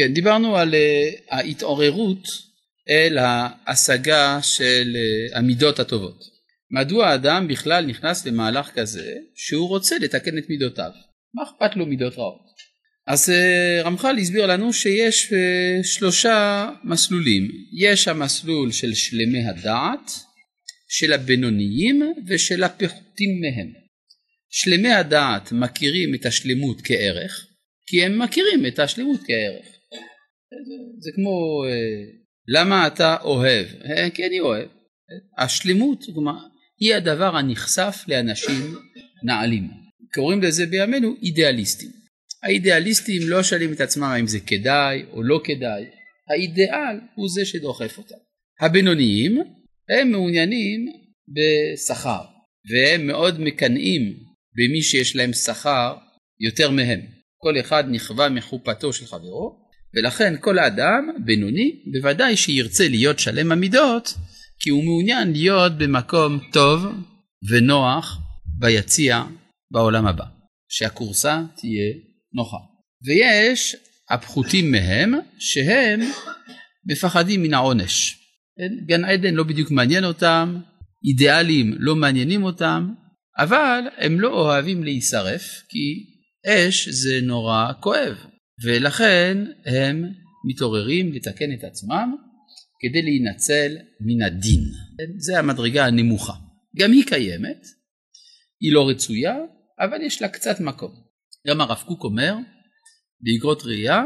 כן, דיברנו על uh, ההתעוררות אל ההשגה של uh, המידות הטובות. מדוע האדם בכלל נכנס למהלך כזה שהוא רוצה לתקן את מידותיו? מה אכפת לו מידות רעות? אז uh, רמח"ל הסביר לנו שיש שלושה מסלולים. יש המסלול של שלמי הדעת, של הבינוניים ושל הפחותים מהם. שלמי הדעת מכירים את השלמות כערך, כי הם מכירים את השלמות כערך. זה, כמו uh, למה אתה אוהב? כי אני אוהב. השלמות כלומר, היא הדבר הנכסף לאנשים נעלים. קוראים לזה בימינו אידיאליסטים. האידיאליסטים לא שואלים את עצמם האם זה כדאי או לא כדאי, האידיאל הוא זה שדוחף אותם. הבינוניים הם מעוניינים בשכר והם מאוד מקנאים במי שיש להם שכר יותר מהם. כל אחד נכווה מחופתו של חברו ולכן כל האדם בינוני בוודאי שירצה להיות שלם המידות כי הוא מעוניין להיות במקום טוב ונוח ביציע בעולם הבא, שהכורסה תהיה נוחה. ויש הפחותים מהם שהם מפחדים מן העונש. גן עדן לא בדיוק מעניין אותם, אידיאלים לא מעניינים אותם, אבל הם לא אוהבים להישרף כי אש זה נורא כואב ולכן הם מתעוררים לתקן את עצמם כדי להינצל מן הדין. זה המדרגה הנמוכה. גם היא קיימת, היא לא רצויה, אבל יש לה קצת מקום. גם הרב קוק אומר באגרות ראייה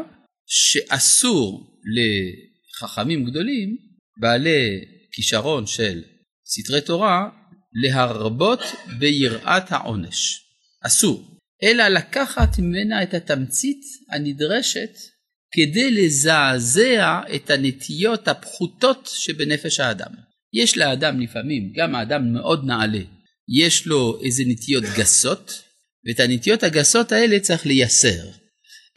שאסור לחכמים גדולים בעלי כישרון של סתרי תורה להרבות ביראת העונש. אסור. אלא לקחת ממנה את התמצית הנדרשת כדי לזעזע את הנטיות הפחותות שבנפש האדם. יש לאדם לפעמים, גם האדם מאוד נעלה, יש לו איזה נטיות גסות, ואת הנטיות הגסות האלה צריך לייסר.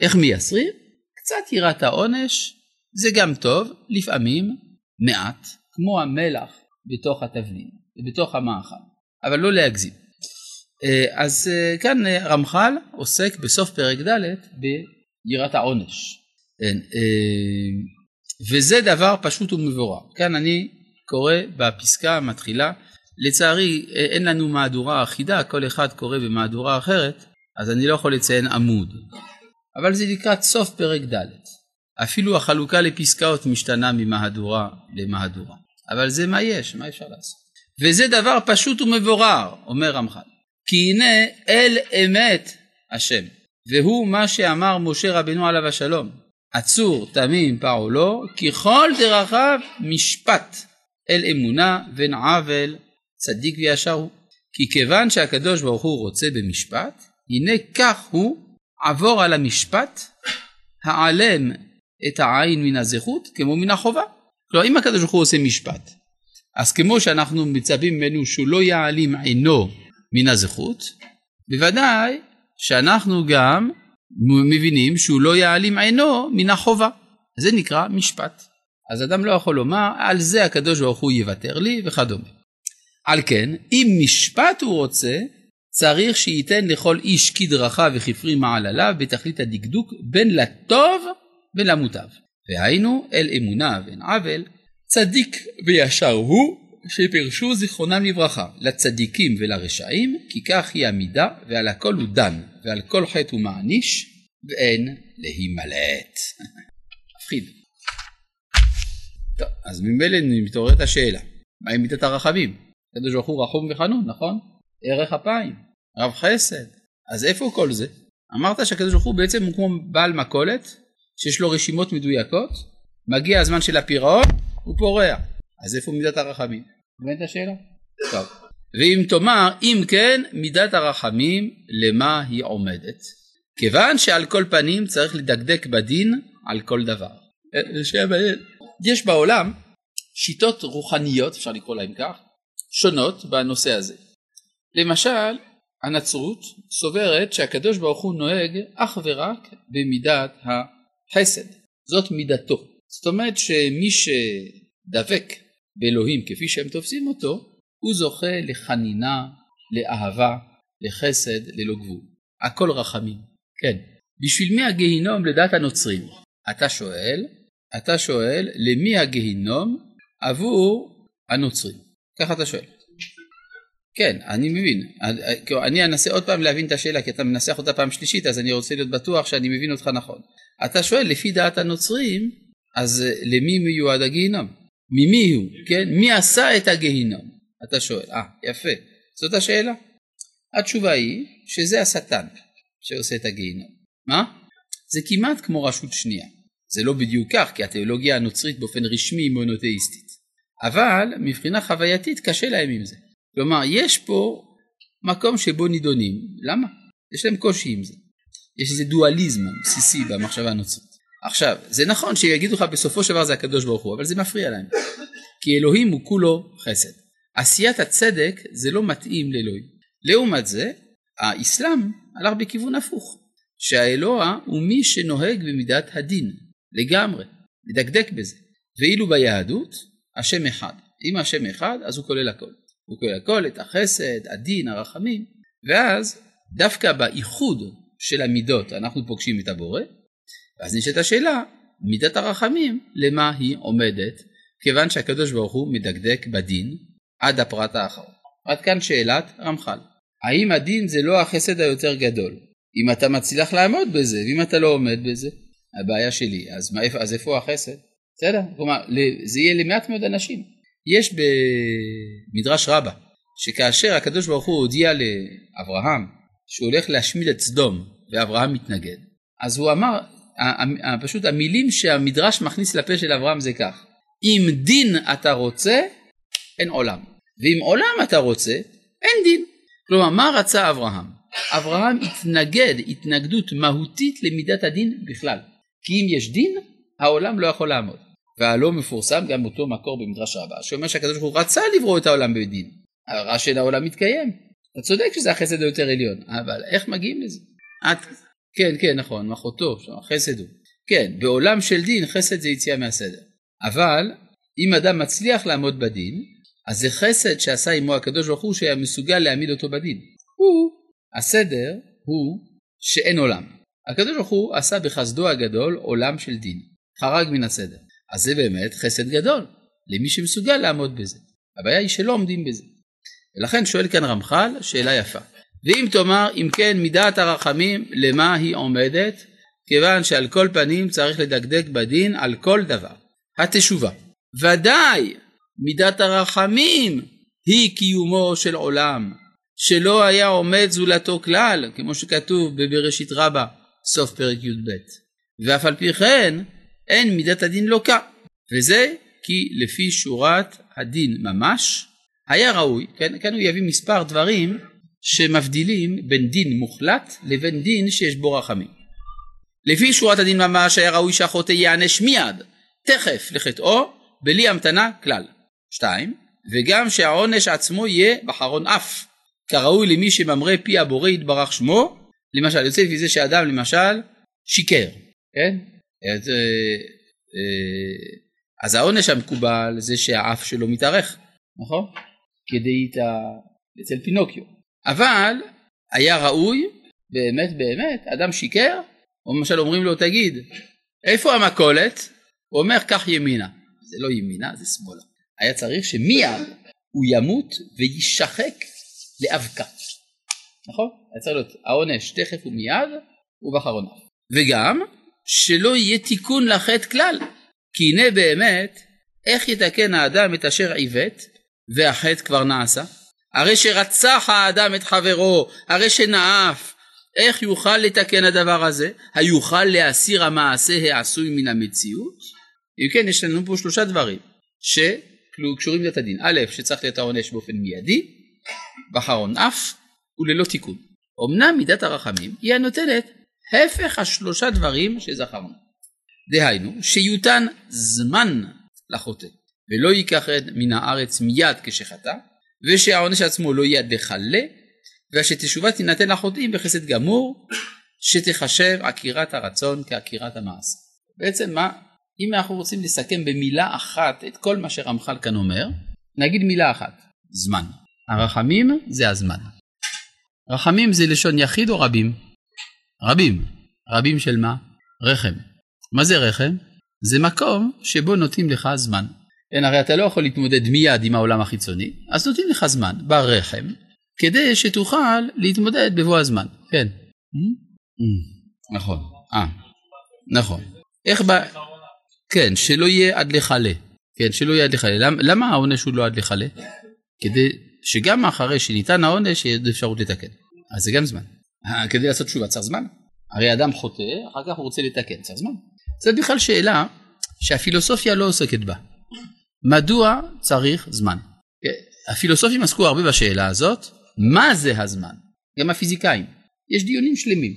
איך מייסרים? קצת יראת העונש, זה גם טוב, לפעמים מעט, כמו המלח בתוך התבלין, בתוך המאכל, אבל לא להגזים. אה, אז אה, כאן אה, רמח"ל עוסק בסוף פרק ד' ביראת העונש. כן, וזה דבר פשוט ומבורר. כאן אני קורא בפסקה המתחילה, לצערי אין לנו מהדורה אחידה, כל אחד קורא במהדורה אחרת, אז אני לא יכול לציין עמוד. אבל זה לקראת סוף פרק ד'. אפילו החלוקה לפסקאות משתנה ממהדורה למהדורה. אבל זה מה יש, מה אפשר לעשות? וזה דבר פשוט ומבורר, אומר רמח"ל. כי הנה אל אמת השם, והוא מה שאמר משה רבנו עליו השלום, עצור תמים פעולו, ככל דרכיו משפט אל אמונה בין עוול צדיק וישר הוא. כי כיוון שהקדוש ברוך הוא רוצה במשפט, הנה כך הוא עבור על המשפט, העלם את העין מן הזכות כמו מן החובה. כלומר אם הקדוש ברוך הוא עושה משפט, אז כמו שאנחנו מצפים ממנו שהוא לא יעלים עינו מן הזכות, בוודאי שאנחנו גם מבינים שהוא לא יעלים עינו מן החובה. זה נקרא משפט. אז אדם לא יכול לומר על זה הקדוש ברוך הוא יוותר לי וכדומה. על כן אם משפט הוא רוצה צריך שייתן לכל איש כדרכיו וכפרי מעלליו בתכלית הדקדוק בין לטוב בין למוטב. והיינו אל אמונה ואין עוול צדיק וישר הוא שפרשו זיכרונם לברכה לצדיקים ולרשעים כי כך היא המידה ועל הכל הוא דן ועל כל חטא הוא מעניש ואין להימלט. מפחיד. טוב, אז ממילא מתעוררת השאלה, מהי מידת הרחמים? הקדוש ברוך הוא רחום וחנון, נכון? ערך אפיים, רב חסד. אז איפה כל זה? אמרת שהקדוש ברוך הוא בעצם הוא כמו בעל מכולת שיש לו רשימות מדויקות, מגיע הזמן של הפירעון, הוא פורע. אז איפה מידת הרחמים? את השאלה? טוב. ואם תאמר, אם כן, מידת הרחמים, למה היא עומדת? כיוון שעל כל פנים צריך לדקדק בדין על כל דבר. אה, יש בעולם שיטות רוחניות, אפשר לקרוא להן כך, שונות בנושא הזה. למשל, הנצרות סוברת שהקדוש ברוך הוא נוהג אך ורק במידת החסד, זאת מידתו. זאת אומרת שמי שדבק באלוהים כפי שהם תופסים אותו, הוא זוכה לחנינה, לאהבה, לחסד, ללא גבול. הכל רחמים. כן. בשביל מי הגיהינום לדעת הנוצרים? אתה שואל, אתה שואל למי הגיהינום עבור הנוצרים. ככה אתה שואל. כן, אני מבין. אני אנסה עוד פעם להבין את השאלה, כי אתה מנסח אותה פעם שלישית, אז אני רוצה להיות בטוח שאני מבין אותך נכון. אתה שואל, לפי דעת הנוצרים, אז למי מיועד הגיהינום? ממי הוא, כן? מי עשה את הגיהינום? אתה שואל. אה, יפה. זאת השאלה. התשובה היא שזה השטן שעושה את הגיהינום. מה? זה כמעט כמו רשות שנייה. זה לא בדיוק כך, כי התיאולוגיה הנוצרית באופן רשמי היא מונותאיסטית. אבל מבחינה חווייתית קשה להם עם זה. כלומר, יש פה מקום שבו נידונים. למה? יש להם קושי עם זה. יש איזה דואליזם בסיסי במחשבה הנוצרית. עכשיו, זה נכון שיגידו לך בסופו של דבר זה הקדוש ברוך הוא, אבל זה מפריע להם. כי אלוהים הוא כולו חסד. עשיית הצדק זה לא מתאים לאלוהים. לעומת זה, האסלאם הלך בכיוון הפוך, שהאלוה הוא מי שנוהג במידת הדין, לגמרי, מדקדק בזה. ואילו ביהדות, השם אחד. אם השם אחד, אז הוא כולל הכל. הוא כולל הכל, את החסד, הדין, הרחמים, ואז דווקא באיחוד של המידות אנחנו פוגשים את הבורא, ואז נשאלת השאלה, מידת הרחמים, למה היא עומדת, כיוון שהקדוש ברוך הוא מדקדק בדין עד הפרט האחרון. עד כאן שאלת רמח"ל. האם הדין זה לא החסד היותר גדול? אם אתה מצליח לעמוד בזה, ואם אתה לא עומד בזה, הבעיה שלי, אז, מה, אז איפה החסד? בסדר? כלומר, זה יהיה למעט מאוד אנשים. יש במדרש רבה, שכאשר הקדוש ברוך הוא הודיע לאברהם שהוא הולך להשמיד את סדום, ואברהם מתנגד, אז הוא אמר, פשוט המילים שהמדרש מכניס לפה של אברהם זה כך, אם דין אתה רוצה, אין עולם, ואם עולם אתה רוצה, אין דין. כלומר, מה רצה אברהם? אברהם התנגד התנגדות מהותית למידת הדין בכלל. כי אם יש דין, העולם לא יכול לעמוד. והלא מפורסם גם אותו מקור במדרש רבה, שאומר שהקדוש ברוך הוא רצה לברוא את העולם בדין. הרע של העולם מתקיים. אתה צודק שזה החסד היותר עליון, אבל איך מגיעים לזה? את, כן, כן, נכון, מחותו, חסד הוא. כן, בעולם של דין חסד זה יציאה מהסדר. אבל אם אדם מצליח לעמוד בדין, אז זה חסד שעשה עמו הקדוש ברוך הוא שהיה מסוגל להעמיד אותו בדין. הוא, הסדר הוא שאין עולם. הקדוש ברוך הוא עשה בחסדו הגדול עולם של דין, חרג מן הסדר. אז זה באמת חסד גדול למי שמסוגל לעמוד בזה. הבעיה היא שלא עומדים בזה. ולכן שואל כאן רמח"ל שאלה יפה. ואם תאמר אם כן מידת הרחמים למה היא עומדת? כיוון שעל כל פנים צריך לדקדק בדין על כל דבר. התשובה ודאי מידת הרחמים היא קיומו של עולם שלא היה עומד זולתו כלל כמו שכתוב בבראשית רבה סוף פרק י"ב. ואף על פי כן אין מידת הדין לוקה. וזה כי לפי שורת הדין ממש היה ראוי, כן, כאן הוא יביא מספר דברים שמבדילים בין דין מוחלט לבין דין שיש בו רחמים. לפי שורת הדין ממש היה ראוי שהחוטא ייענש מיד, תכף לחטאו, בלי המתנה כלל. שתיים, וגם שהעונש עצמו יהיה בחרון אף, כראוי למי שממרה פי הבורא יתברך שמו, למשל, יוצא לפי זה שאדם למשל שיקר, כן? את, אה, אה, אז העונש המקובל זה שהאף שלו מתארך, נכון? כדי ה... אצל פינוקיו. אבל היה ראוי, באמת באמת, אדם שיקר, או למשל אומרים לו תגיד, איפה המכולת? הוא אומר קח ימינה. זה לא ימינה, זה שמאלה. היה צריך שמיד הוא ימות ויישחק לאבקה. נכון? היה צריך להיות העונש תכף ומיד ובאחרונה. וגם שלא יהיה תיקון לחטא כלל. כי הנה באמת, איך יתקן האדם את אשר עיוות והחטא כבר נעשה? הרי שרצח האדם את חברו, הרי שנאף, איך יוכל לתקן הדבר הזה? היוכל להסיר המעשה העשוי מן המציאות? אם כן, יש לנו פה שלושה דברים שקשורים לת הדין. א', שצריך להיות העונש באופן מיידי, בחרון אף וללא תיקון. אמנם מידת הרחמים היא הנותנת הפך השלושה דברים שזכרנו. דהיינו, שיותן זמן לחוטא, ולא ייקח מן הארץ מיד כשחטא, ושהעונש עצמו לא יהיה דחלה, ושתשובה תינתן לחוטאים בחסד גמור, שתחשב עקירת הרצון כעקירת המעשה. בעצם מה, אם אנחנו רוצים לסכם במילה אחת את כל מה שרמח"ל כאן אומר, נגיד מילה אחת, זמן. הרחמים זה הזמן. רחמים זה לשון יחיד או רבים? רבים. רבים של מה? רחם. מה זה רחם? זה מקום שבו נותנים לך זמן. כן, הרי אתה לא יכול להתמודד מיד עם העולם החיצוני, אז נותנים לך זמן ברחם, כדי שתוכל להתמודד בבוא הזמן. כן. נכון. אה, נכון. איך ב... כן, שלא יהיה עד לכלה. כן, שלא יהיה עד לכלה. למה, למה העונש הוא לא עד לכלה? כדי שגם אחרי שניתן העונש יהיה אפשרות לתקן. אז זה גם זמן. אה, כדי לעשות תשובה צריך זמן. הרי אדם חוטא, אחר כך הוא רוצה לתקן, צריך זמן. זאת בכלל שאלה שהפילוסופיה לא עוסקת בה. מדוע צריך זמן? הפילוסופים עסקו הרבה בשאלה הזאת, מה זה הזמן? גם הפיזיקאים. יש דיונים שלמים,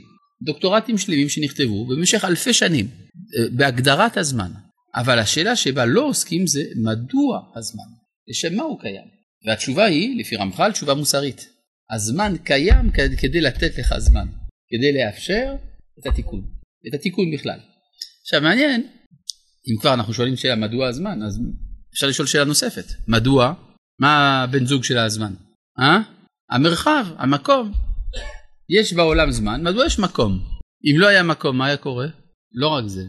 דוקטורטים שלמים שנכתבו במשך אלפי שנים אה, בהגדרת הזמן. אבל השאלה שבה לא עוסקים זה מדוע הזמן? לשם מה הוא קיים? והתשובה היא, לפי רמח"ל, תשובה מוסרית. הזמן קיים כדי לתת לך זמן, כדי לאפשר את התיקון, את התיקון בכלל. עכשיו מעניין, אם כבר אנחנו שואלים שאלה מדוע הזמן, אז אפשר לשאול שאלה נוספת, מדוע? מה הבן זוג של הזמן? אה? המרחב, המקום. יש בעולם זמן, מדוע יש מקום? אם לא היה מקום, מה היה קורה? לא רק זה,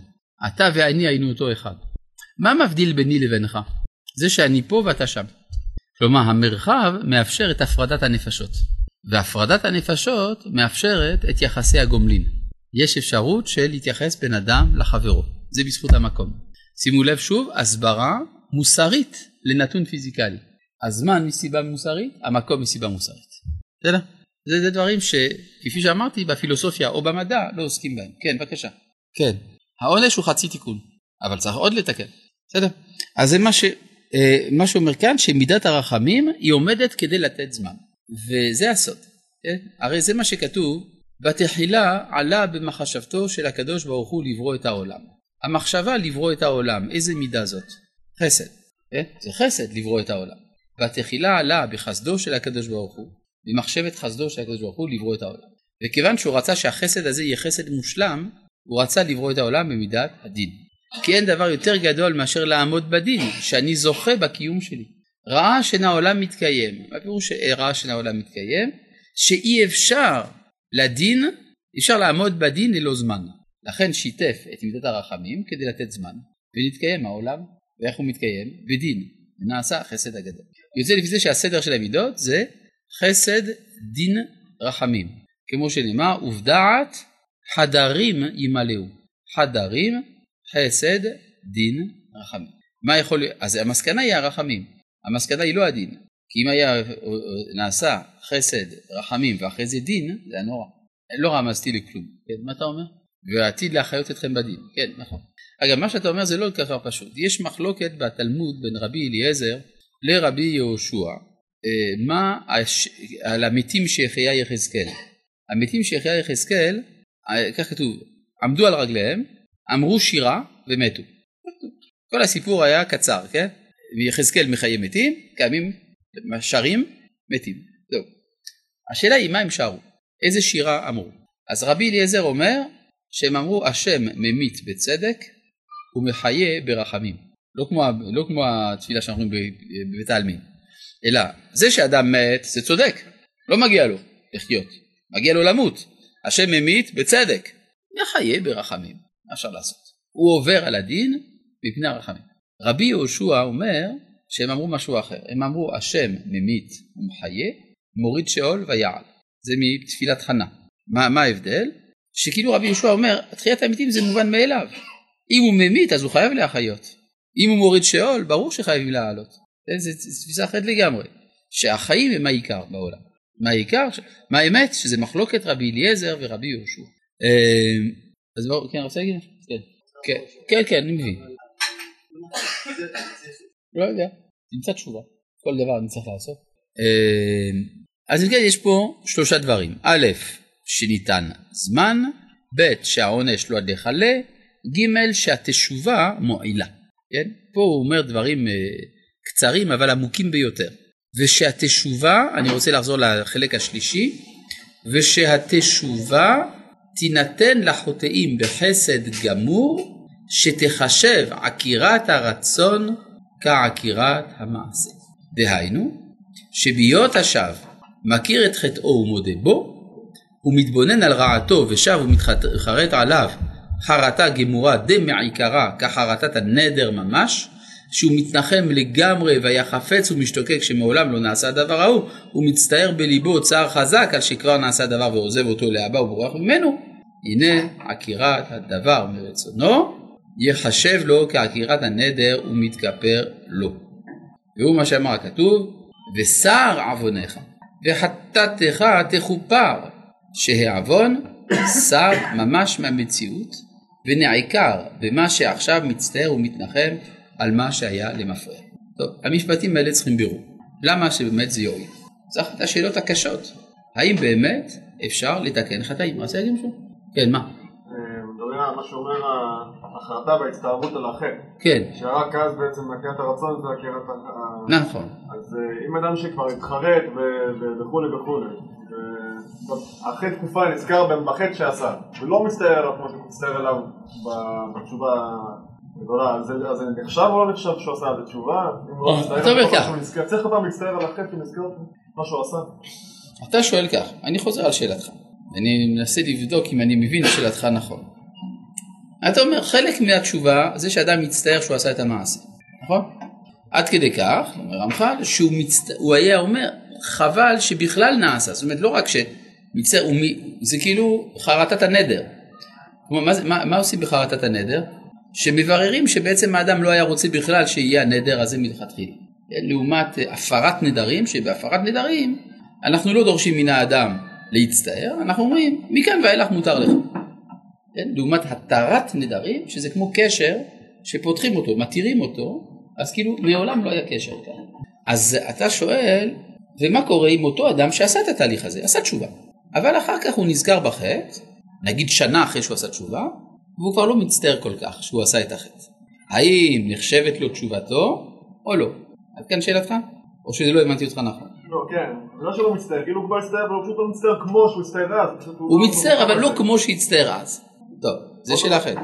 אתה ואני היינו אותו אחד. מה מבדיל ביני לבינך? זה שאני פה ואתה שם. כלומר, המרחב מאפשר את הפרדת הנפשות, והפרדת הנפשות מאפשרת את יחסי הגומלין. יש אפשרות של להתייחס בין אדם לחברו, זה בזכות המקום. שימו לב שוב, הסברה מוסרית לנתון פיזיקלי. הזמן מסיבה מוסרית, המקום מסיבה מוסרית. בסדר? זה, זה דברים שכפי שאמרתי בפילוסופיה או במדע לא עוסקים בהם. כן, בבקשה. כן. העונש הוא חצי תיקון, אבל צריך עוד לתקן. בסדר? אז זה מה, ש, אה, מה שאומר כאן, שמידת הרחמים היא עומדת כדי לתת זמן. וזה הסוד. כן? הרי זה מה שכתוב, בתחילה עלה במחשבתו של הקדוש ברוך הוא לברוא את העולם. המחשבה לברוא את העולם, איזה מידה זאת? חסד. כן? זה חסד לברוא את העולם. בתחילה עלה בחסדו של הקדוש ברוך הוא, במחשבת חסדו של הקדוש ברוך הוא לברוא את העולם. וכיוון שהוא רצה שהחסד הזה יהיה חסד מושלם, הוא רצה לברוא את העולם במידת הדין. כי אין דבר יותר גדול מאשר לעמוד בדין, שאני זוכה בקיום שלי. ראה שאין העולם מתקיים. מה פירוש ראה שאין העולם מתקיים? שאי אפשר לדין, אפשר לעמוד בדין ללא זמן. לכן שיתף את מידת הרחמים כדי לתת זמן, ונתקיים העולם. ואיך הוא מתקיים? בדין. נעשה החסד הגדול. יוצא לפי זה שהסדר של המידות זה חסד, דין, רחמים. כמו שנאמר, ובדעת חדרים ימלאו. חדרים, חסד, דין, רחמים. מה יכול להיות? אז המסקנה היא הרחמים. המסקנה היא לא הדין. כי אם היה נעשה חסד, רחמים ואחרי זה דין, זה היה נורא. לא רמזתי לכלום. כן, מה אתה אומר? ועתיד להחיות אתכם בדין. כן, נכון. אגב, מה שאתה אומר זה לא ככה פשוט. יש מחלוקת בתלמוד בין רבי אליעזר לרבי יהושע. אה, מה הש... על המתים שהחיה יחזקאל. המתים שהחיה יחזקאל, אה, כך כתוב, עמדו על רגליהם, אמרו שירה ומתו. כל הסיפור היה קצר, כן? ויחזקאל מחיה מתים, קיימים שרים, מתים. זהו. השאלה היא מה הם שרו? איזה שירה אמרו? אז רבי אליעזר אומר שהם אמרו השם ממית בצדק ומחיה ברחמים. לא כמו, לא כמו התפילה שאנחנו אומרים בבית העלמין. אלא זה שאדם מת זה צודק, לא מגיע לו לחיות, מגיע לו למות. השם ממית בצדק, מחיה ברחמים, מה אפשר לעשות? הוא עובר על הדין מפני הרחמים. רבי יהושע אומר שהם אמרו משהו אחר, הם אמרו השם ממית ומחיה, מוריד שאול ויעל, זה מתפילת חנה. מה, מה ההבדל? שכאילו רבי יהושע אומר, תחיית המתים זה מובן מאליו. אם הוא ממית אז הוא חייב להחיות. אם הוא מוריד שאול, ברור שחייבים לעלות. זו תפיסה אחרת לגמרי. שהחיים הם העיקר בעולם. מה העיקר? מה האמת? שזה מחלוקת רבי אליעזר ורבי יהושע. אה, אז בואו, כן, רוצה להגיד? כן. כן, כן, כן, אני מבין. לא יודע, נמצא תשובה. כל דבר אני צריך לעשות. אה, אז אם כן, יש פה שלושה דברים. א', שניתן זמן, ב' שהעונש לא עד לכלה, ג' שהתשובה מועילה. כן? פה הוא אומר דברים אה, קצרים אבל עמוקים ביותר. ושהתשובה, אני רוצה לחזור לחלק השלישי, ושהתשובה תינתן לחוטאים בחסד גמור, שתחשב עקירת הרצון כעקירת המעשה. דהיינו, שבהיות השב מכיר את חטאו ומודה בו, הוא מתבונן על רעתו ושב ומתחרט עליו חרטה גמורה דמעיקרה כחרטת הנדר ממש, שהוא מתנחם לגמרי והיה חפץ ומשתוקק שמעולם לא נעשה הדבר ההוא, הוא מצטער בליבו צער חזק על שכבר נעשה דבר ועוזב אותו לאבא ובורח ממנו, הנה עקירת הדבר מרצונו, יחשב לו כעקירת הנדר ומתכפר לו. והוא מה שאמר הכתוב, ושר עווניך, וחטאתך תכופר, שהעוון שר ממש מהמציאות, ונעקר במה שעכשיו מצטער ומתנחם על מה שהיה למפרע. טוב, המשפטים האלה צריכים בירור. למה שבאמת זה יועיל? זו אחת השאלות הקשות. האם באמת אפשר לתקן חטאים? רוצה להגיד משהו? כן, מה? מדברים על מה שאומר החרטה וההצטערות על החטא. כן. שרק אז בעצם עקירת הרצון זה עקירת ה... נכון. אז אה, אם אדם שכבר התחרט וכולי וכולי, אחרי תקופה נזכר בחטא שעשה, ולא מצטער עליו כמו שהוא מצטער עליו בתשובה גדולה, אז זה נחשב או לא נחשב שהוא עשה על זה תשובה? אתה אומר ככה. צריך אותם להצטער על החטא ונזכר מה שהוא עשה? אתה שואל כך, אני חוזר על שאלתך. אני מנסה לבדוק אם אני מבין את שאלתך נכון. אתה אומר, חלק מהתשובה זה שאדם מצטער שהוא עשה את המעשה, נכון? עד כדי כך, אומר רמח"ל, שהוא מצט... היה אומר, חבל שבכלל נעשה, זאת אומרת לא רק שמצטער, הוא... זה כאילו חרטת הנדר. כלומר, מה, מה, מה עושים בחרטת הנדר? שמבררים שבעצם האדם לא היה רוצה בכלל שיהיה הנדר הזה מלכתחילה. לעומת הפרת נדרים, שבהפרת נדרים אנחנו לא דורשים מן האדם להצטער, אנחנו אומרים מכאן ואילך מותר לך. כן? לעומת התרת נדרים, שזה כמו קשר שפותחים אותו, מתירים אותו, אז כאילו מעולם לא היה קשר כאן. אז אתה שואל, ומה קורה עם אותו אדם שעשה את התהליך הזה, עשה תשובה, אבל אחר כך הוא נזכר בחטא, נגיד שנה אחרי שהוא עשה תשובה, והוא כבר לא מצטער כל כך שהוא עשה את החטא. האם נחשבת לו תשובתו או לא? עד כאן שאלתך? או שזה לא הבנתי אותך נכון? לא, כן, זה לא שהוא מצטער, כאילו הוא כבר הצטער, אבל הוא פשוט לא מצטער כמו שהוא הצטער אז. הוא לא מצטער, אבל לא כמו שהצטער אז. טוב, זה שאלה אחרת.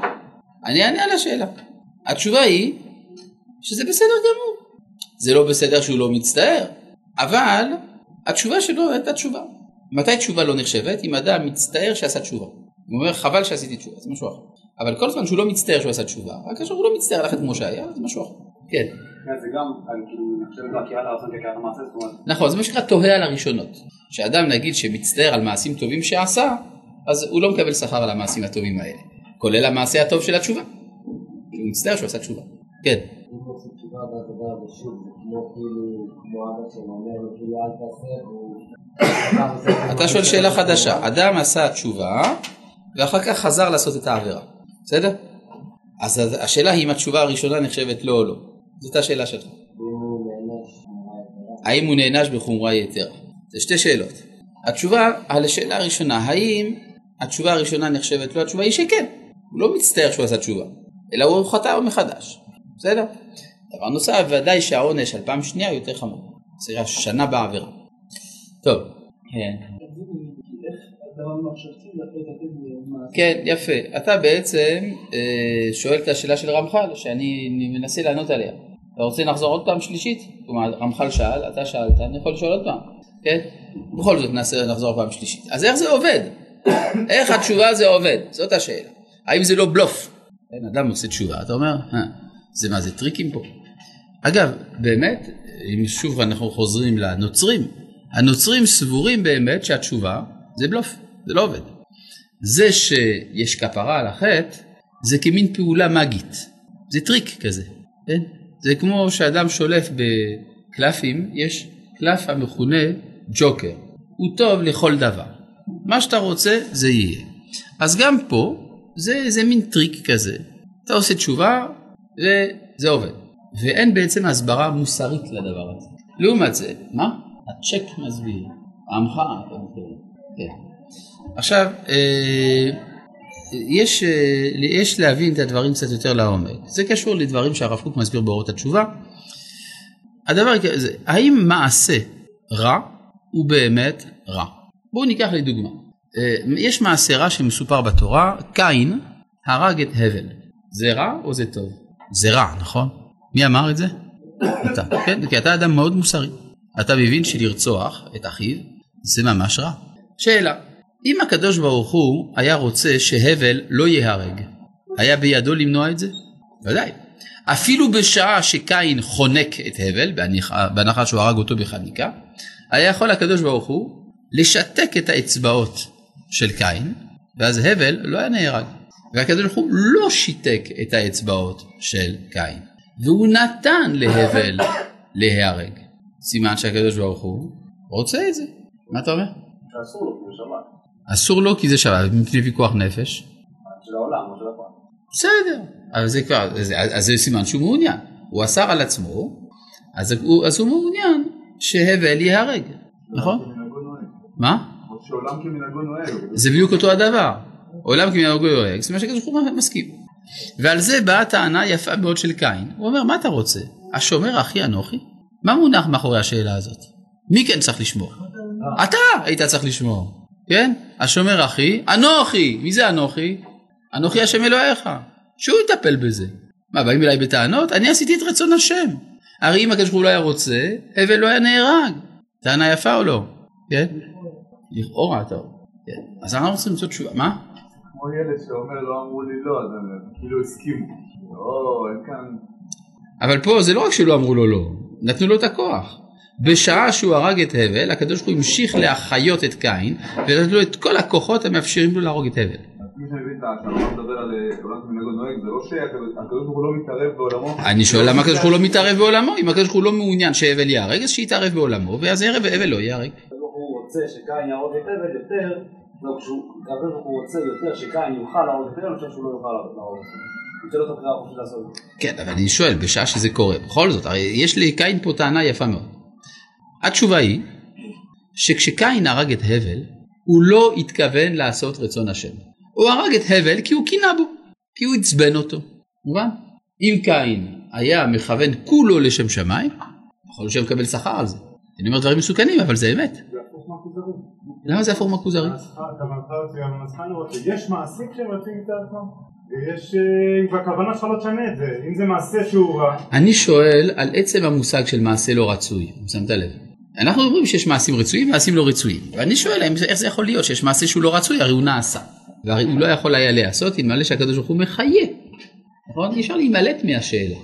אני אענה על השאלה. התשובה היא שזה בסדר גמור. זה לא בסדר שהוא לא מצטער, אבל התשובה שלו הייתה תשובה. מתי תשובה לא נחשבת? אם אדם מצטער שעשה תשובה. הוא אומר חבל שעשיתי תשובה, זה משהו אחר. אבל כל זמן שהוא לא מצטער שהוא עשה תשובה, רק כאשר הוא לא מצטער ללכת כמו שהיה, זה משהו אחר. כן. זה גם, כאילו, נחשבת לעקירת הרצון כעקירת המעשה, זאת אומרת... נכון, זה מה שנקרא תוהה על הראשונות. שאדם נגיד שמצטער על מעשים טובים שעשה, אז הוא לא מקבל שכר על המעשים הטובים האלה. כולל המעשה הטוב של התשובה. הוא מצטער שהוא עשה תשובה. כן. אתה שואל שאלה חדשה. אדם עשה תשובה ואחר כך חזר לעשות את העבירה. בסדר? אז השאלה היא אם התשובה הראשונה נחשבת לא או לא. זאת השאלה שלך. האם הוא נענש בחומרה יתרה? זה שתי שאלות. התשובה על השאלה הראשונה, האם התשובה הראשונה נחשבת לו? התשובה היא שכן. הוא לא מצטער שהוא עשה תשובה, אלא הוא חטא מחדש. בסדר? דבר נוסף, ודאי שהעונש על פעם שנייה יותר חמור. זה שנה בעבירה. טוב. כן. כן, יפה. אתה בעצם אה, שואל את השאלה של רמח"ל, שאני מנסה לענות עליה. אתה רוצה לחזור עוד פעם שלישית? כלומר, רמח"ל שאל, אתה שאלת, אני יכול לשאול עוד פעם, כן? בכל זאת נעשה, נחזור פעם שלישית. אז איך זה עובד? איך התשובה הזה עובד? זאת השאלה. האם זה לא בלוף? אין אדם עושה תשובה, אתה אומר, אה, זה מה זה טריקים פה? אגב, באמת, אם שוב אנחנו חוזרים לנוצרים, הנוצרים סבורים באמת שהתשובה זה בלוף, זה לא עובד. זה שיש כפרה על החטא, זה כמין פעולה מגית, זה טריק כזה, כן? זה כמו שאדם שולף בקלפים, יש קלף המכונה ג'וקר, הוא טוב לכל דבר, מה שאתה רוצה זה יהיה. אז גם פה זה איזה מין טריק כזה, אתה עושה תשובה וזה עובד, ואין בעצם הסברה מוסרית לדבר הזה. לעומת זה, מה? הצ'ק מסביר, עמך אתה. כן. עכשיו, אה, יש, אה, יש להבין את הדברים קצת יותר לעומק. זה קשור לדברים שהרב קוק מסביר באורות התשובה. הדבר הזה, האם מעשה רע הוא באמת רע? בואו ניקח לדוגמה. אה, יש מעשה רע שמסופר בתורה, קין הרג את הבל. זה רע או זה טוב? זה רע, נכון? מי אמר את זה? אתה, כן? כי אתה אדם מאוד מוסרי. אתה מבין שלרצוח את אחיו זה ממש רע. שאלה, אם הקדוש ברוך הוא היה רוצה שהבל לא ייהרג, היה בידו למנוע את זה? ודאי. אפילו בשעה שקין חונק את הבל, בהנחה- שהוא הרג אותו בחניקה, היה יכול הקדוש ברוך הוא לשתק את האצבעות של קין, ואז הבל לא היה נהרג. והקדוש ברוך הוא לא שיתק את האצבעות של קין, והוא נתן להבל להיהרג. סימן שהקדוש ברוך הוא רוצה את זה. מה אתה אומר? שאסור לו, כי זה שבת. אסור לו כי זה שבת, מפני פיקוח נפש. של העולם, לא של הפרט. בסדר, אבל זה כבר, אז, זה סימן שהוא מעוניין. הוא אסר על עצמו, אז הוא, אז הוא מעוניין שהבל ייהרג, נכון? נוהג. מה? שעולם כמנהגו נוהג. זה בדיוק אותו הדבר. עולם כמנהגו יורק, זאת אומרת שהקדוש ברוך הוא מסכים. ועל זה באה טענה יפה מאוד של קין. הוא אומר, מה אתה רוצה? השומר אחי אנוכי? מה מונח מאחורי השאלה הזאת? מי כן צריך לשמור? אתה היית צריך לשמור, כן? השומר אחי, אנוכי. מי זה אנוכי? אנוכי השם אלוהיך. שהוא יטפל בזה. מה, באים אליי בטענות? אני עשיתי את רצון השם. הרי אם הקדוש ברוך הוא לא היה רוצה, הבל לא היה נהרג. טענה יפה או לא? כן? לכאורה אתה. כן. אז אנחנו צריכים למצוא תשובה. מה? כמו ילד שאומר לא אמרו לי לא, אז הם כאילו הסכימו. לא, אין כאן... אבל פה זה לא רק שלא אמרו לו לא, נתנו לו את הכוח. בשעה שהוא הרג את הבל, הקדוש ברוך הוא המשיך להחיות את קין, ונתנו לו את כל הכוחות המאפשרים לו להרוג את הבל. אז מי שמבין את ה- כשהרמב"ם מדבר על אה, לא לא. אני שואל למה הקדוש ברוך הוא לא מתערב בעולמו? אם הקדוש ברוך הוא לא מעוניין שהבל ייהרג, אז שיתערב בעולמו, ואז הבל הבל לא ייהרג. הקדוש ברוך הוא רוצה שקין יהרוג את עבד יותר, לא, כשהוא, רוצה יותר שקין יוכל להרוג את עבד, אני חושב שהוא לא יוכל להרוג את עבד. את את. כן, אבל אני שואל, בשעה שזה קורה, בכל זאת, הרי יש לקין פה טענה יפה מאוד. התשובה היא, שכשקין הרג את הבל, הוא לא התכוון לעשות רצון השם. הוא הרג את הבל כי הוא קינא בו, כי הוא עצבן אותו. מובן? אם קין היה מכוון כולו לשם שמיים, יכול להיות שהוא מקבל שכר על זה. אני אומר דברים מסוכנים, אבל זה אמת. זה הפוך מהכוזרים. למה זה הפוך מהכוזרי? שיש מעשים שהם יוצאים מצד עצמם. ויש, אה, והכוונה שלך לא תשנה את זה. אם זה מעשה שהוא רע, אני שואל על עצם המושג של מעשה לא רצוי, שמת לב. אנחנו אומרים שיש מעשים רצויים ומעשים לא רצויים, ואני שואל איך זה יכול להיות שיש מעשה שהוא לא רצוי, הרי הוא נעשה. והרי הוא לא יכול היה להיעשות אלמלא שהקדוש ברוך הוא מחיה. נכון? אי אפשר להימלט מהשאלה.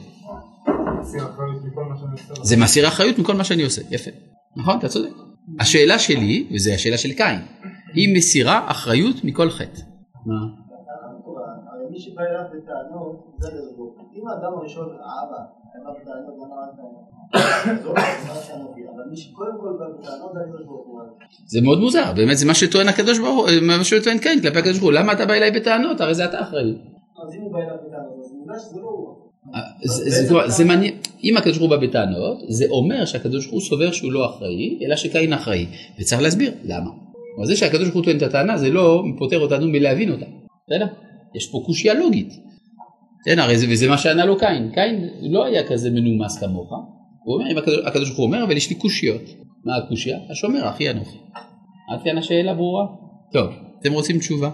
זה מסיר אחריות מכל מה שאני עושה, יפה. נכון? אתה צודק. השאלה שלי, וזו השאלה של קין, היא מסירה אחריות מכל חטא. מה? מי שבא אליו בטענות, זה לרבו. אם האדם הראשון, האבא, היה בא בטענות, בא בטענות, זה מאוד מוזר, באמת זה מה שטוען הקדוש ברוך הוא, מה שטוען קין כלפי הקדוש ברוך הוא, למה אתה בא אליי בטענות? הרי זה אתה אחראי. אז אם הוא בא אליו בטענות, אז נראה שזה לא הוא. כבר- זה מעניין, אם הקדוש ברוך הוא בא בטענות, זה אומר שהקדוש ברוך הוא סובר שהוא לא אחראי, אלא שקין אחראי, וצריך להסביר למה. אבל זה שהקדוש ברוך הוא טוען את הטענה, זה לא פוטר אותנו מלהבין אותה, בסדר? יש פה קושייה לוגית. כן, הרי זה, וזה מה שענה לו קין, קין לא היה כזה מנומס כמוך, הוא אומר, אם הקדוש, ברוך הוא אומר, אבל יש לי קושיות. מה הקושיה? השומר, אחי אנוכי. עד כאן השאלה ברורה? טוב, אתם רוצים תשובה?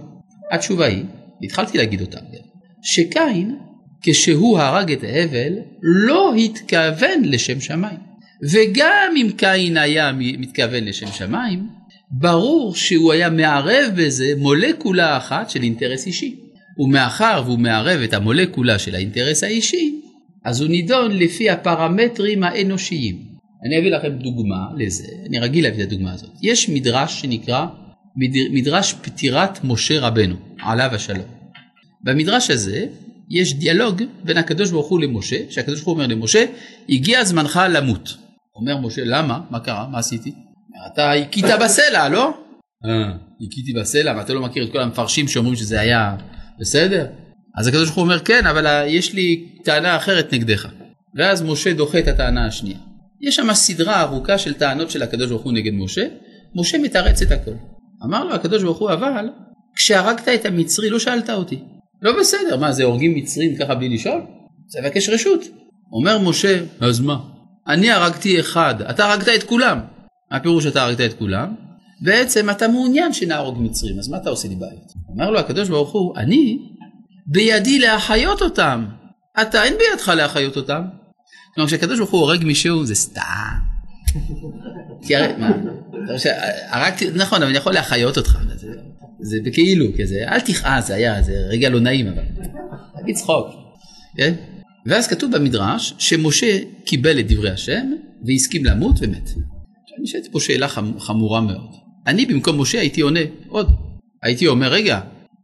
התשובה היא, התחלתי להגיד אותה, כן, שקין, כשהוא הרג את הבל, לא התכוון לשם שמיים. וגם אם קין היה מתכוון לשם שמיים, ברור שהוא היה מערב בזה מולקולה אחת של אינטרס אישי. ומאחר והוא מערב את המולקולה של האינטרס האישי, אז הוא נידון לפי הפרמטרים האנושיים. אני אביא לכם דוגמה לזה, אני רגיל להביא את הדוגמה הזאת. יש מדרש שנקרא מד- מדרש פטירת משה רבנו, עליו השלום. במדרש הזה יש דיאלוג בין הקדוש ברוך הוא למשה, שהקדוש ברוך הוא אומר למשה, הגיע זמנך למות. אומר משה, למה? מה קרה? מה עשיתי? אתה הכית בסלע, לא? אה, הכיתי בסלע, ואתה לא מכיר את כל המפרשים שאומרים שזה היה בסדר? אז הקדוש ברוך הוא אומר, כן, אבל יש לי טענה אחרת נגדך. ואז משה דוחה את הטענה השנייה. יש שם סדרה ארוכה של טענות של הקדוש ברוך הוא נגד משה, משה מתרץ את הכל. אמר לו הקדוש ברוך הוא, אבל כשהרגת את המצרי לא שאלת אותי. לא בסדר, מה זה הורגים מצרים ככה בלי לשאול? צריך לבקש רשות. אומר משה, אז מה? אני הרגתי אחד, אתה הרגת את כולם. מה הפירוש שאתה הרגת את כולם? בעצם אתה מעוניין שנהרוג מצרים, אז מה אתה עושה לי בעיות? אומר לו הקדוש ברוך הוא, אני בידי להחיות אותם. אתה אין בידך להחיות אותם. כלומר כשהקדוש ברוך הוא הורג מישהו זה סתם. כי הרי, מה, הרגתי, נכון, אבל אני יכול להחיות אותך, זה, זה בכאילו, כזה, אל תכעס, זה היה, זה רגע לא נעים אבל. תגיד צחוק. כן? ואז כתוב במדרש שמשה קיבל את דברי השם והסכים למות ומת. עכשיו נשאלת פה שאלה חמ- חמורה מאוד. אני במקום משה הייתי עונה עוד. הייתי אומר רגע,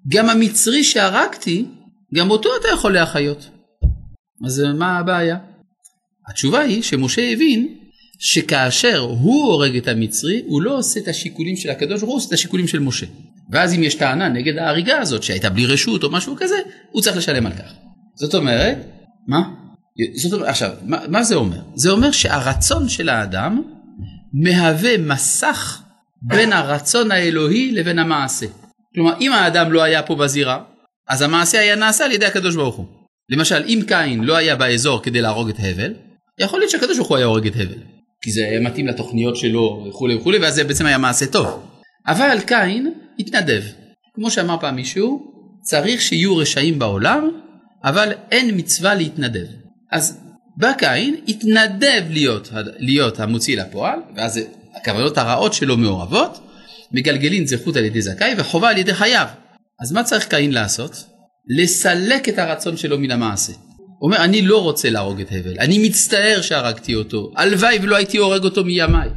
גם המצרי שהרגתי, גם אותו אתה יכול להחיות. אז מה הבעיה? התשובה היא שמשה הבין שכאשר הוא הורג את המצרי, הוא לא עושה את השיקולים של הקדוש ברוך הוא, עושה את השיקולים של משה. ואז אם יש טענה נגד ההריגה הזאת שהייתה בלי רשות או משהו כזה, הוא צריך לשלם על כך. זאת אומרת, מה? זאת אומרת, עכשיו, מה, מה זה אומר? זה אומר שהרצון של האדם מהווה מסך בין הרצון האלוהי לבין המעשה. כלומר, אם האדם לא היה פה בזירה, אז המעשה היה נעשה על ידי הקדוש ברוך הוא. למשל, אם קין לא היה באזור כדי להרוג את הבל, יכול להיות שהקדוש ברוך הוא היה הורג את הבל. כי זה היה מתאים לתוכניות שלו וכולי וכולי, ואז זה בעצם היה מעשה טוב. אבל קין התנדב. כמו שאמר פעם מישהו, צריך שיהיו רשעים בעולם, אבל אין מצווה להתנדב. אז בא קין, התנדב להיות, להיות המוציא לפועל, ואז הכוונות הרעות שלו מעורבות, מגלגלין זכות על ידי זכאי וחובה על ידי חייו. אז מה צריך קין לעשות? לסלק את הרצון שלו מן המעשה. הוא אומר, אני לא רוצה להרוג את הבל, אני מצטער שהרגתי אותו, הלוואי ולא הייתי הורג אותו מימיי.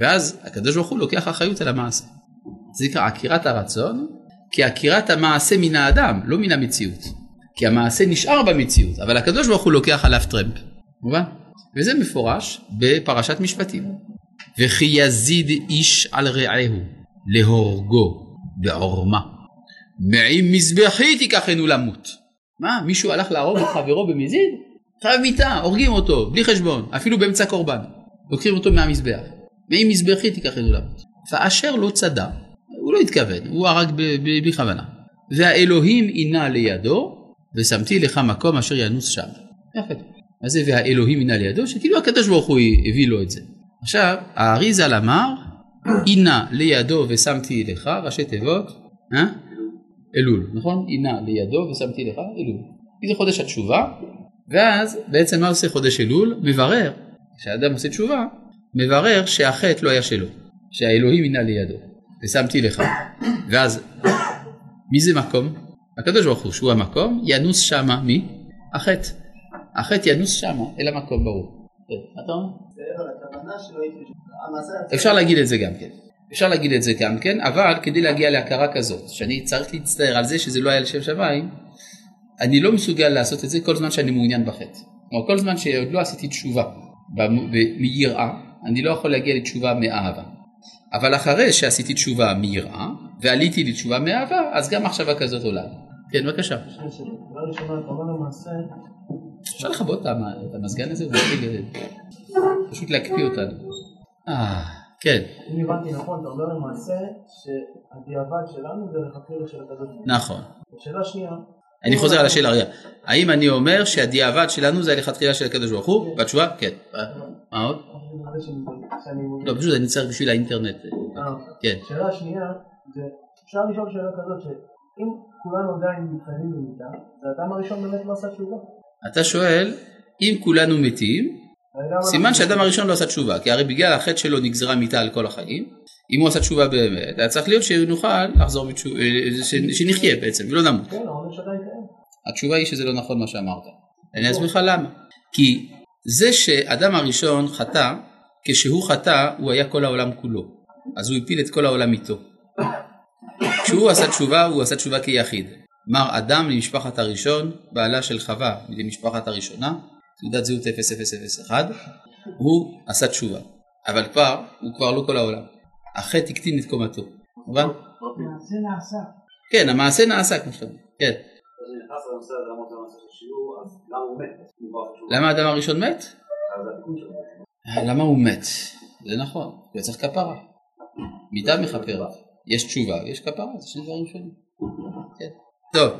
ואז הקדוש ברוך הוא לוקח אחריות על המעשה. זה נקרא עקירת הרצון, כעקירת המעשה מן האדם, לא מן המציאות. כי המעשה נשאר במציאות, אבל הקדוש ברוך הוא לוקח עליו טרמפ. מובן? וזה מפורש בפרשת משפטים. וכי יזיד איש על רעהו להורגו בעורמה. מעם מזבחי תיקחנו למות. מה, מישהו הלך להרוג את חברו במזיד? חייב מיתה, הורגים אותו, בלי חשבון, אפילו באמצע קורבן. לוקחים אותו מהמזבח. מעם מזבחי תיקחנו למות. ואשר לא צדע, הוא לא התכוון, הוא הרג בלי כוונה. והאלוהים עינה לידו, ושמתי לך מקום אשר ינוס שם. מה זה והאלוהים עינה לידו? שכאילו הקדוש ברוך הוא הביא לו את זה. עכשיו, האריזל אמר, עינה לידו ושמתי לך, ראשי תיבות, אה? אלול, נכון? עינה לידו ושמתי לך אלול. זה חודש התשובה, ואז בעצם מה עושה חודש אלול? מברר, כשאדם עושה תשובה, מברר שהחטא לא היה שלו, שהאלוהים עינה לידו, ושמתי לך. ואז, מי זה מקום? הקדוש ברוך הוא, שהוא המקום, ינוס שמה, מי? החטא. החטא ינוס שמה, אל המקום ברור. כן, אפשר להגיד את זה גם כן. אפשר להגיד את זה גם כן, אבל כדי להגיע להכרה כזאת, שאני צריך להצטער על זה שזה לא היה לשם שמיים, אני לא מסוגל לעשות את זה כל זמן שאני מעוניין בחטא. כלומר, כל זמן שעוד לא עשיתי תשובה מיראה, אני לא יכול להגיע לתשובה מאהבה. אבל אחרי שעשיתי תשובה מיראה, ועליתי לתשובה מאהבה, אז גם מחשבה כזאת עולה. כן, בבקשה. דבר ראשון, אתה אומר למעשה, אפשר לכבות את המ- את המזגן הזה ולהתחיל פשוט להקפיא אותנו. אה, כן, אם הבנתי נכון, אתה אומר למעשה שהדיעבד שלנו זה לכתחילה של הקדוש ברוך הוא. נכון. ושאלה שנייה, אני חוזר על השאלה רגע, האם אני אומר שהדיעבד שלנו זה הלכתחילה של הקדוש ברוך הוא? והתשובה כן. מה עוד? אני מקווה שאני- שאני... לא פשוט אני צריך בשביל האינטרנט. אה, כן. שאלה שנייה, זה אפשר לשאול שאלה כזאת, שאם כולנו עדיין מתחייבים במידה, זה האדם הראשון באמת לא עשה תשובה. אתה שואל אם כולנו מתים סימן הראשון- שהאדם הראשון לא עשה תשובה כי הרי בגלל החטא שלו נגזרה מיתה על כל החיים אם הוא עשה תשובה באמת היה צריך להיות שנוכל לחזור בתשובה שנחיה בעצם ולא נמות. כן. התשובה היא שזה לא נכון מה שאמרת. אני אסביר לך למה. כי זה שאדם הראשון חטא, כשהוא חטא הוא היה כל העולם כולו. אז הוא הפיל את כל העולם איתו. כשהוא עשה תשובה הוא עשה תשובה כיחיד. מר אדם למשפחת הראשון, בעלה של חווה למשפחת הראשונה, תעודת זהות 0001, הוא עשה תשובה. אבל כבר, הוא כבר לא כל העולם. החטא הקטין את קומתו. מובן? זה נעשה. כן, המעשה נעשה כמו שאתה אומר. כן. למה האדם הראשון מת? למה הוא מת? זה נכון, הוא צריך כפרה. מידה מכפרת. יש תשובה ויש כפרה, זה שני דברים שונים. כן. טוב.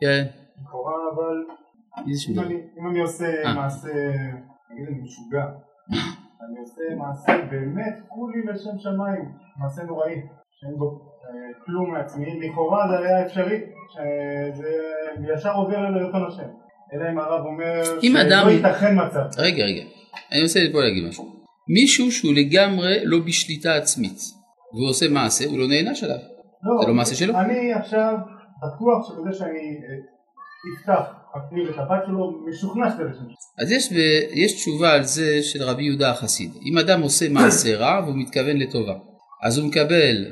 כן. לכאורה אבל אם. אני- עושה אה. מעשה, נגיד אני משוגע, אני עושה מעשה באמת כולי לשם שמיים, מעשה נוראי, שאין בו אה, כלום מעצמי, לכאורה זה היה אפשרי, שזה ישר עובר לרצון השם, אלא אם הרב אומר שלא ייתכן מצב. רגע, רגע. אני רוצה פה להגיד משהו. מישהו שהוא לגמרי לא בשליטה עצמית, והוא עושה מעשה, הוא לא נענש עליו. זה לא מעשה שלו? אני עכשיו בטוח שבזה שאני אה, יפתח אפילו את הבת שלו, משוכנע שזה לשם. אז יש, ב- יש תשובה על זה של רבי יהודה החסיד. אם אדם עושה מעשה רע והוא מתכוון לטובה, אז הוא מקבל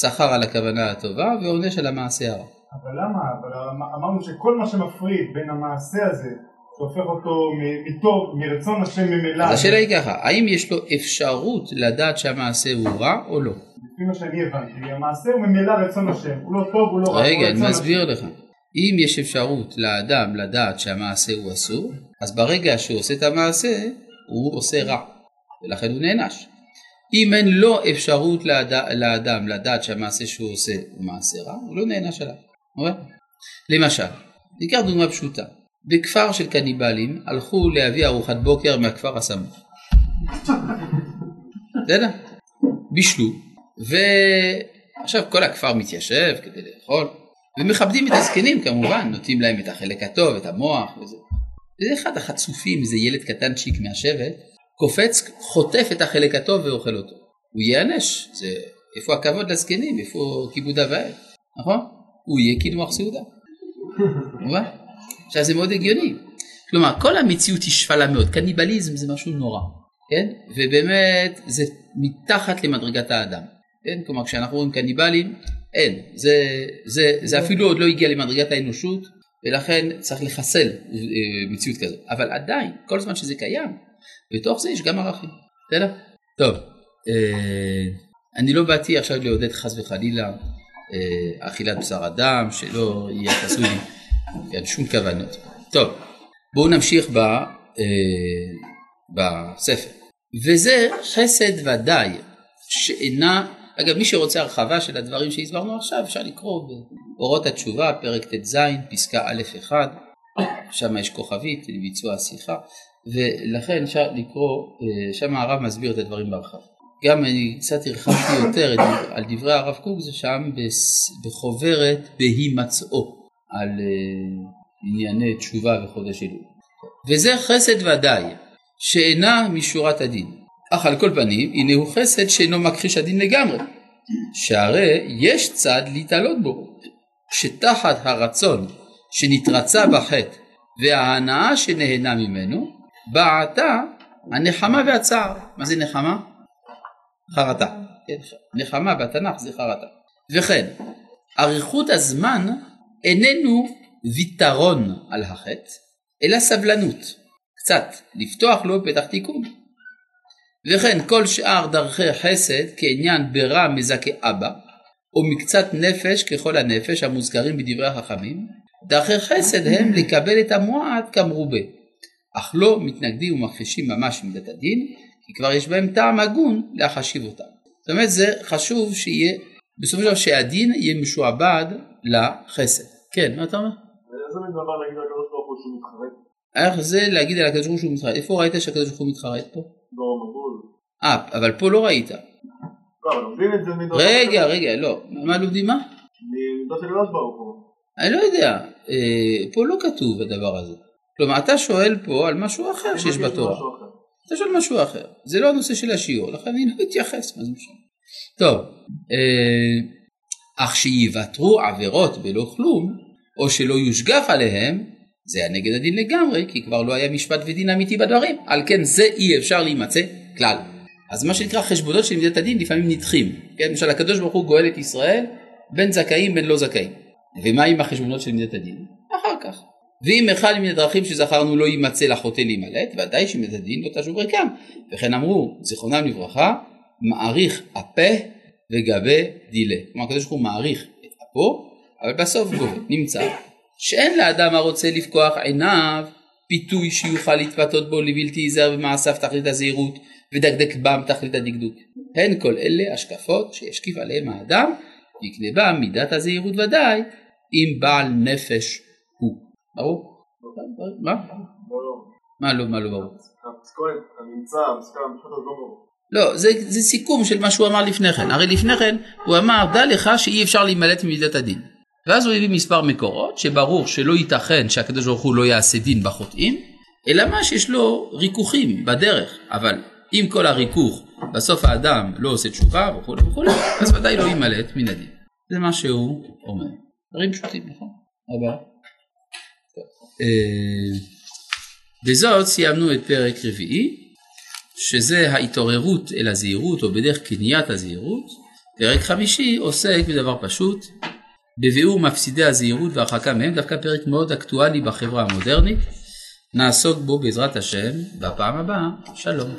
שכר על הכוונה הטובה ועונש על המעשה הרע. אבל למה? אבל אמ- אמרנו שכל מה שמפריד בין המעשה הזה, שהופך אותו מטוב, מרצון השם ממילא, השאלה היא ככה, האם יש לו אפשרות לדעת שהמעשה הוא רע או לא? לפי מה שאני הבנתי, המעשה הוא ממילא רצון השם, הוא לא טוב, הוא לא רע, הוא רגע, אני מסביר. לך. אם יש אפשרות לאדם לדעת שהמעשה הוא אסור, אז ברגע שהוא עושה את המעשה, הוא עושה רע, ולכן הוא נענש. אם אין לו אפשרות לאד... לאדם לדעת שהמעשה שהוא עושה הוא מעשה רע, הוא לא נענש עליו. אוקיי? למשל, ניקח דוגמה פשוטה. בכפר של קניבלים הלכו להביא ארוחת בוקר מהכפר הסמוך. בסדר? בישלו, ועכשיו כל הכפר מתיישב כדי לאכול, ומכבדים את הזקנים כמובן, נותנים להם את החלק הטוב, את המוח וזה. וזה אחד החצופים, איזה ילד קטנצ'יק מהשבט, קופץ, חוטף את החלק הטוב ואוכל אותו. הוא ייענש, זה איפה הכבוד לזקנים, איפה כיבוד ואם, נכון? הוא יהיה קינוח סעודה. מובן? עכשיו זה מאוד הגיוני. כלומר, כל המציאות היא שפלה מאוד, קניבליזם זה משהו נורא, כן? ובאמת זה מתחת למדרגת האדם, כן? כלומר, כשאנחנו רואים קניבלים, אין, זה, זה, זה אפילו עוד לא הגיע למדרגת האנושות, ולכן צריך לחסל אה, מציאות כזאת. אבל עדיין, כל זמן שזה קיים, בתוך זה יש גם ערכים, בסדר? טוב, אה, אני לא באתי עכשיו לעודד חס וחלילה אה, אכילת בשר אדם, שלא יהיה חסוי כן, שום כוונות. טוב, בואו נמשיך ב, אה, בספר. וזה חסד ודאי, שאינה, אגב מי שרוצה הרחבה של הדברים שהסברנו עכשיו, אפשר לקרוא באורות התשובה, פרק ט"ז, פסקה א' 1, שם יש כוכבית לביצוע השיחה, ולכן אפשר לקרוא, אה, שם הרב מסביר את הדברים בהרחבה. גם אני קצת הרחבתי יותר על דברי הרב קוק, זה שם בחוברת בהימצאו. על אה, ענייני תשובה וחודש אלול. וזה חסד ודאי, שאינה משורת הדין. אך על כל פנים, הנה הוא חסד שאינו מכחיש הדין לגמרי, שהרי יש צד להתעלות בו, שתחת הרצון שנתרצה בחטא וההנאה שנהנה ממנו, בעתה הנחמה והצער. מה זה נחמה? חרטה. כן, נחמה בתנ"ך זה חרטה. וכן, אריכות הזמן איננו ויתרון על החטא, אלא סבלנות, קצת, לפתוח לו פתח תיקון. וכן כל שאר דרכי חסד כעניין ברע מזכה אבא, או מקצת נפש ככל הנפש המוזכרים בדברי החכמים, דרכי חסד הם לקבל את המועט כמרובה, אך לא מתנגדים ומכחישים ממש מידת הדין, כי כבר יש בהם טעם הגון להחשיב אותם. זאת אומרת זה חשוב שיהיה, בסופו של דבר שהדין יהיה משועבד לחסד. כן, מה אתה אומר? איזה מין דבר להגיד לקדוש ברוך הוא שהוא מתחרט? איך זה להגיד על הקדוש ברוך הוא שהוא מתחרט? איפה ראית שהקדוש ברוך הוא מתחרט פה? במבול. אה, אבל פה לא ראית. לא, אבל לומדים את זה מדור. רגע, רגע, לא. מה לומדים מה? של ברוך הוא. אני לא יודע. אה, פה לא כתוב הדבר הזה. כלומר, אתה שואל פה על משהו אחר שיש בתורה. אתה שואל משהו אחר. זה לא הנושא של השיעור, לכן אני לא אתייחס, מה זה משנה. טוב, אה, אך שיוותרו עבירות בלא כלום, או שלא יושגח עליהם, זה היה נגד הדין לגמרי, כי כבר לא היה משפט ודין אמיתי בדברים. על כן זה אי אפשר להימצא כלל. אז מה שנקרא חשבונות של מידת הדין לפעמים נדחים. כן, למשל הקדוש ברוך הוא גואל את ישראל בין זכאים בין לא זכאים. ומה עם החשבונות של מידת הדין? אחר כך. ואם אחד מן הדרכים שזכרנו לא יימצא לחוטא להימלט, ודאי שמידת הדין לא תשוב ריקם. וכן אמרו, זיכרונם לברכה, מעריך הפה וגבה דילה. כלומר הקדוש ברוך הוא מעריך את אפו, אבל בסוף גובה. נמצא שאין לאדם הרוצה לפקוח עיניו פיתוי שיוכל להתפתות בו לבלתי ייזהר במעשיו תכלית הזהירות ודקדק בם תכלית הדקדוק. הן כל אלה השקפות שישקיף עליהם האדם ויקנה בם מידת הזהירות ודאי אם בעל נפש הוא. ברור? מה? מה לא, מה לא ברור. לא, זה, זה סיכום של מה שהוא אמר לפני כן. הרי לפני כן הוא אמר, דע לך שאי אפשר להימלט ממידת הדין. ואז הוא הביא מספר מקורות שברור שלא ייתכן שהקדוש ברוך הוא לא יעשה דין בחוטאים, אלא מה שיש לו ריכוכים בדרך. אבל אם כל הריכוך בסוף האדם לא עושה תשובה וכולי וכולי, אז ודאי לא יימלט מן הדין. זה מה שהוא אומר. דברים פשוטים, נכון? הבא. אה, בזאת סיימנו את פרק רביעי, שזה ההתעוררות אל הזהירות או בדרך קניית הזהירות. פרק חמישי עוסק בדבר פשוט, בביאור מפסידי הזהירות והרחקה מהם, דווקא פרק מאוד אקטואלי בחברה המודרנית. נעסוק בו בעזרת השם בפעם הבאה. שלום.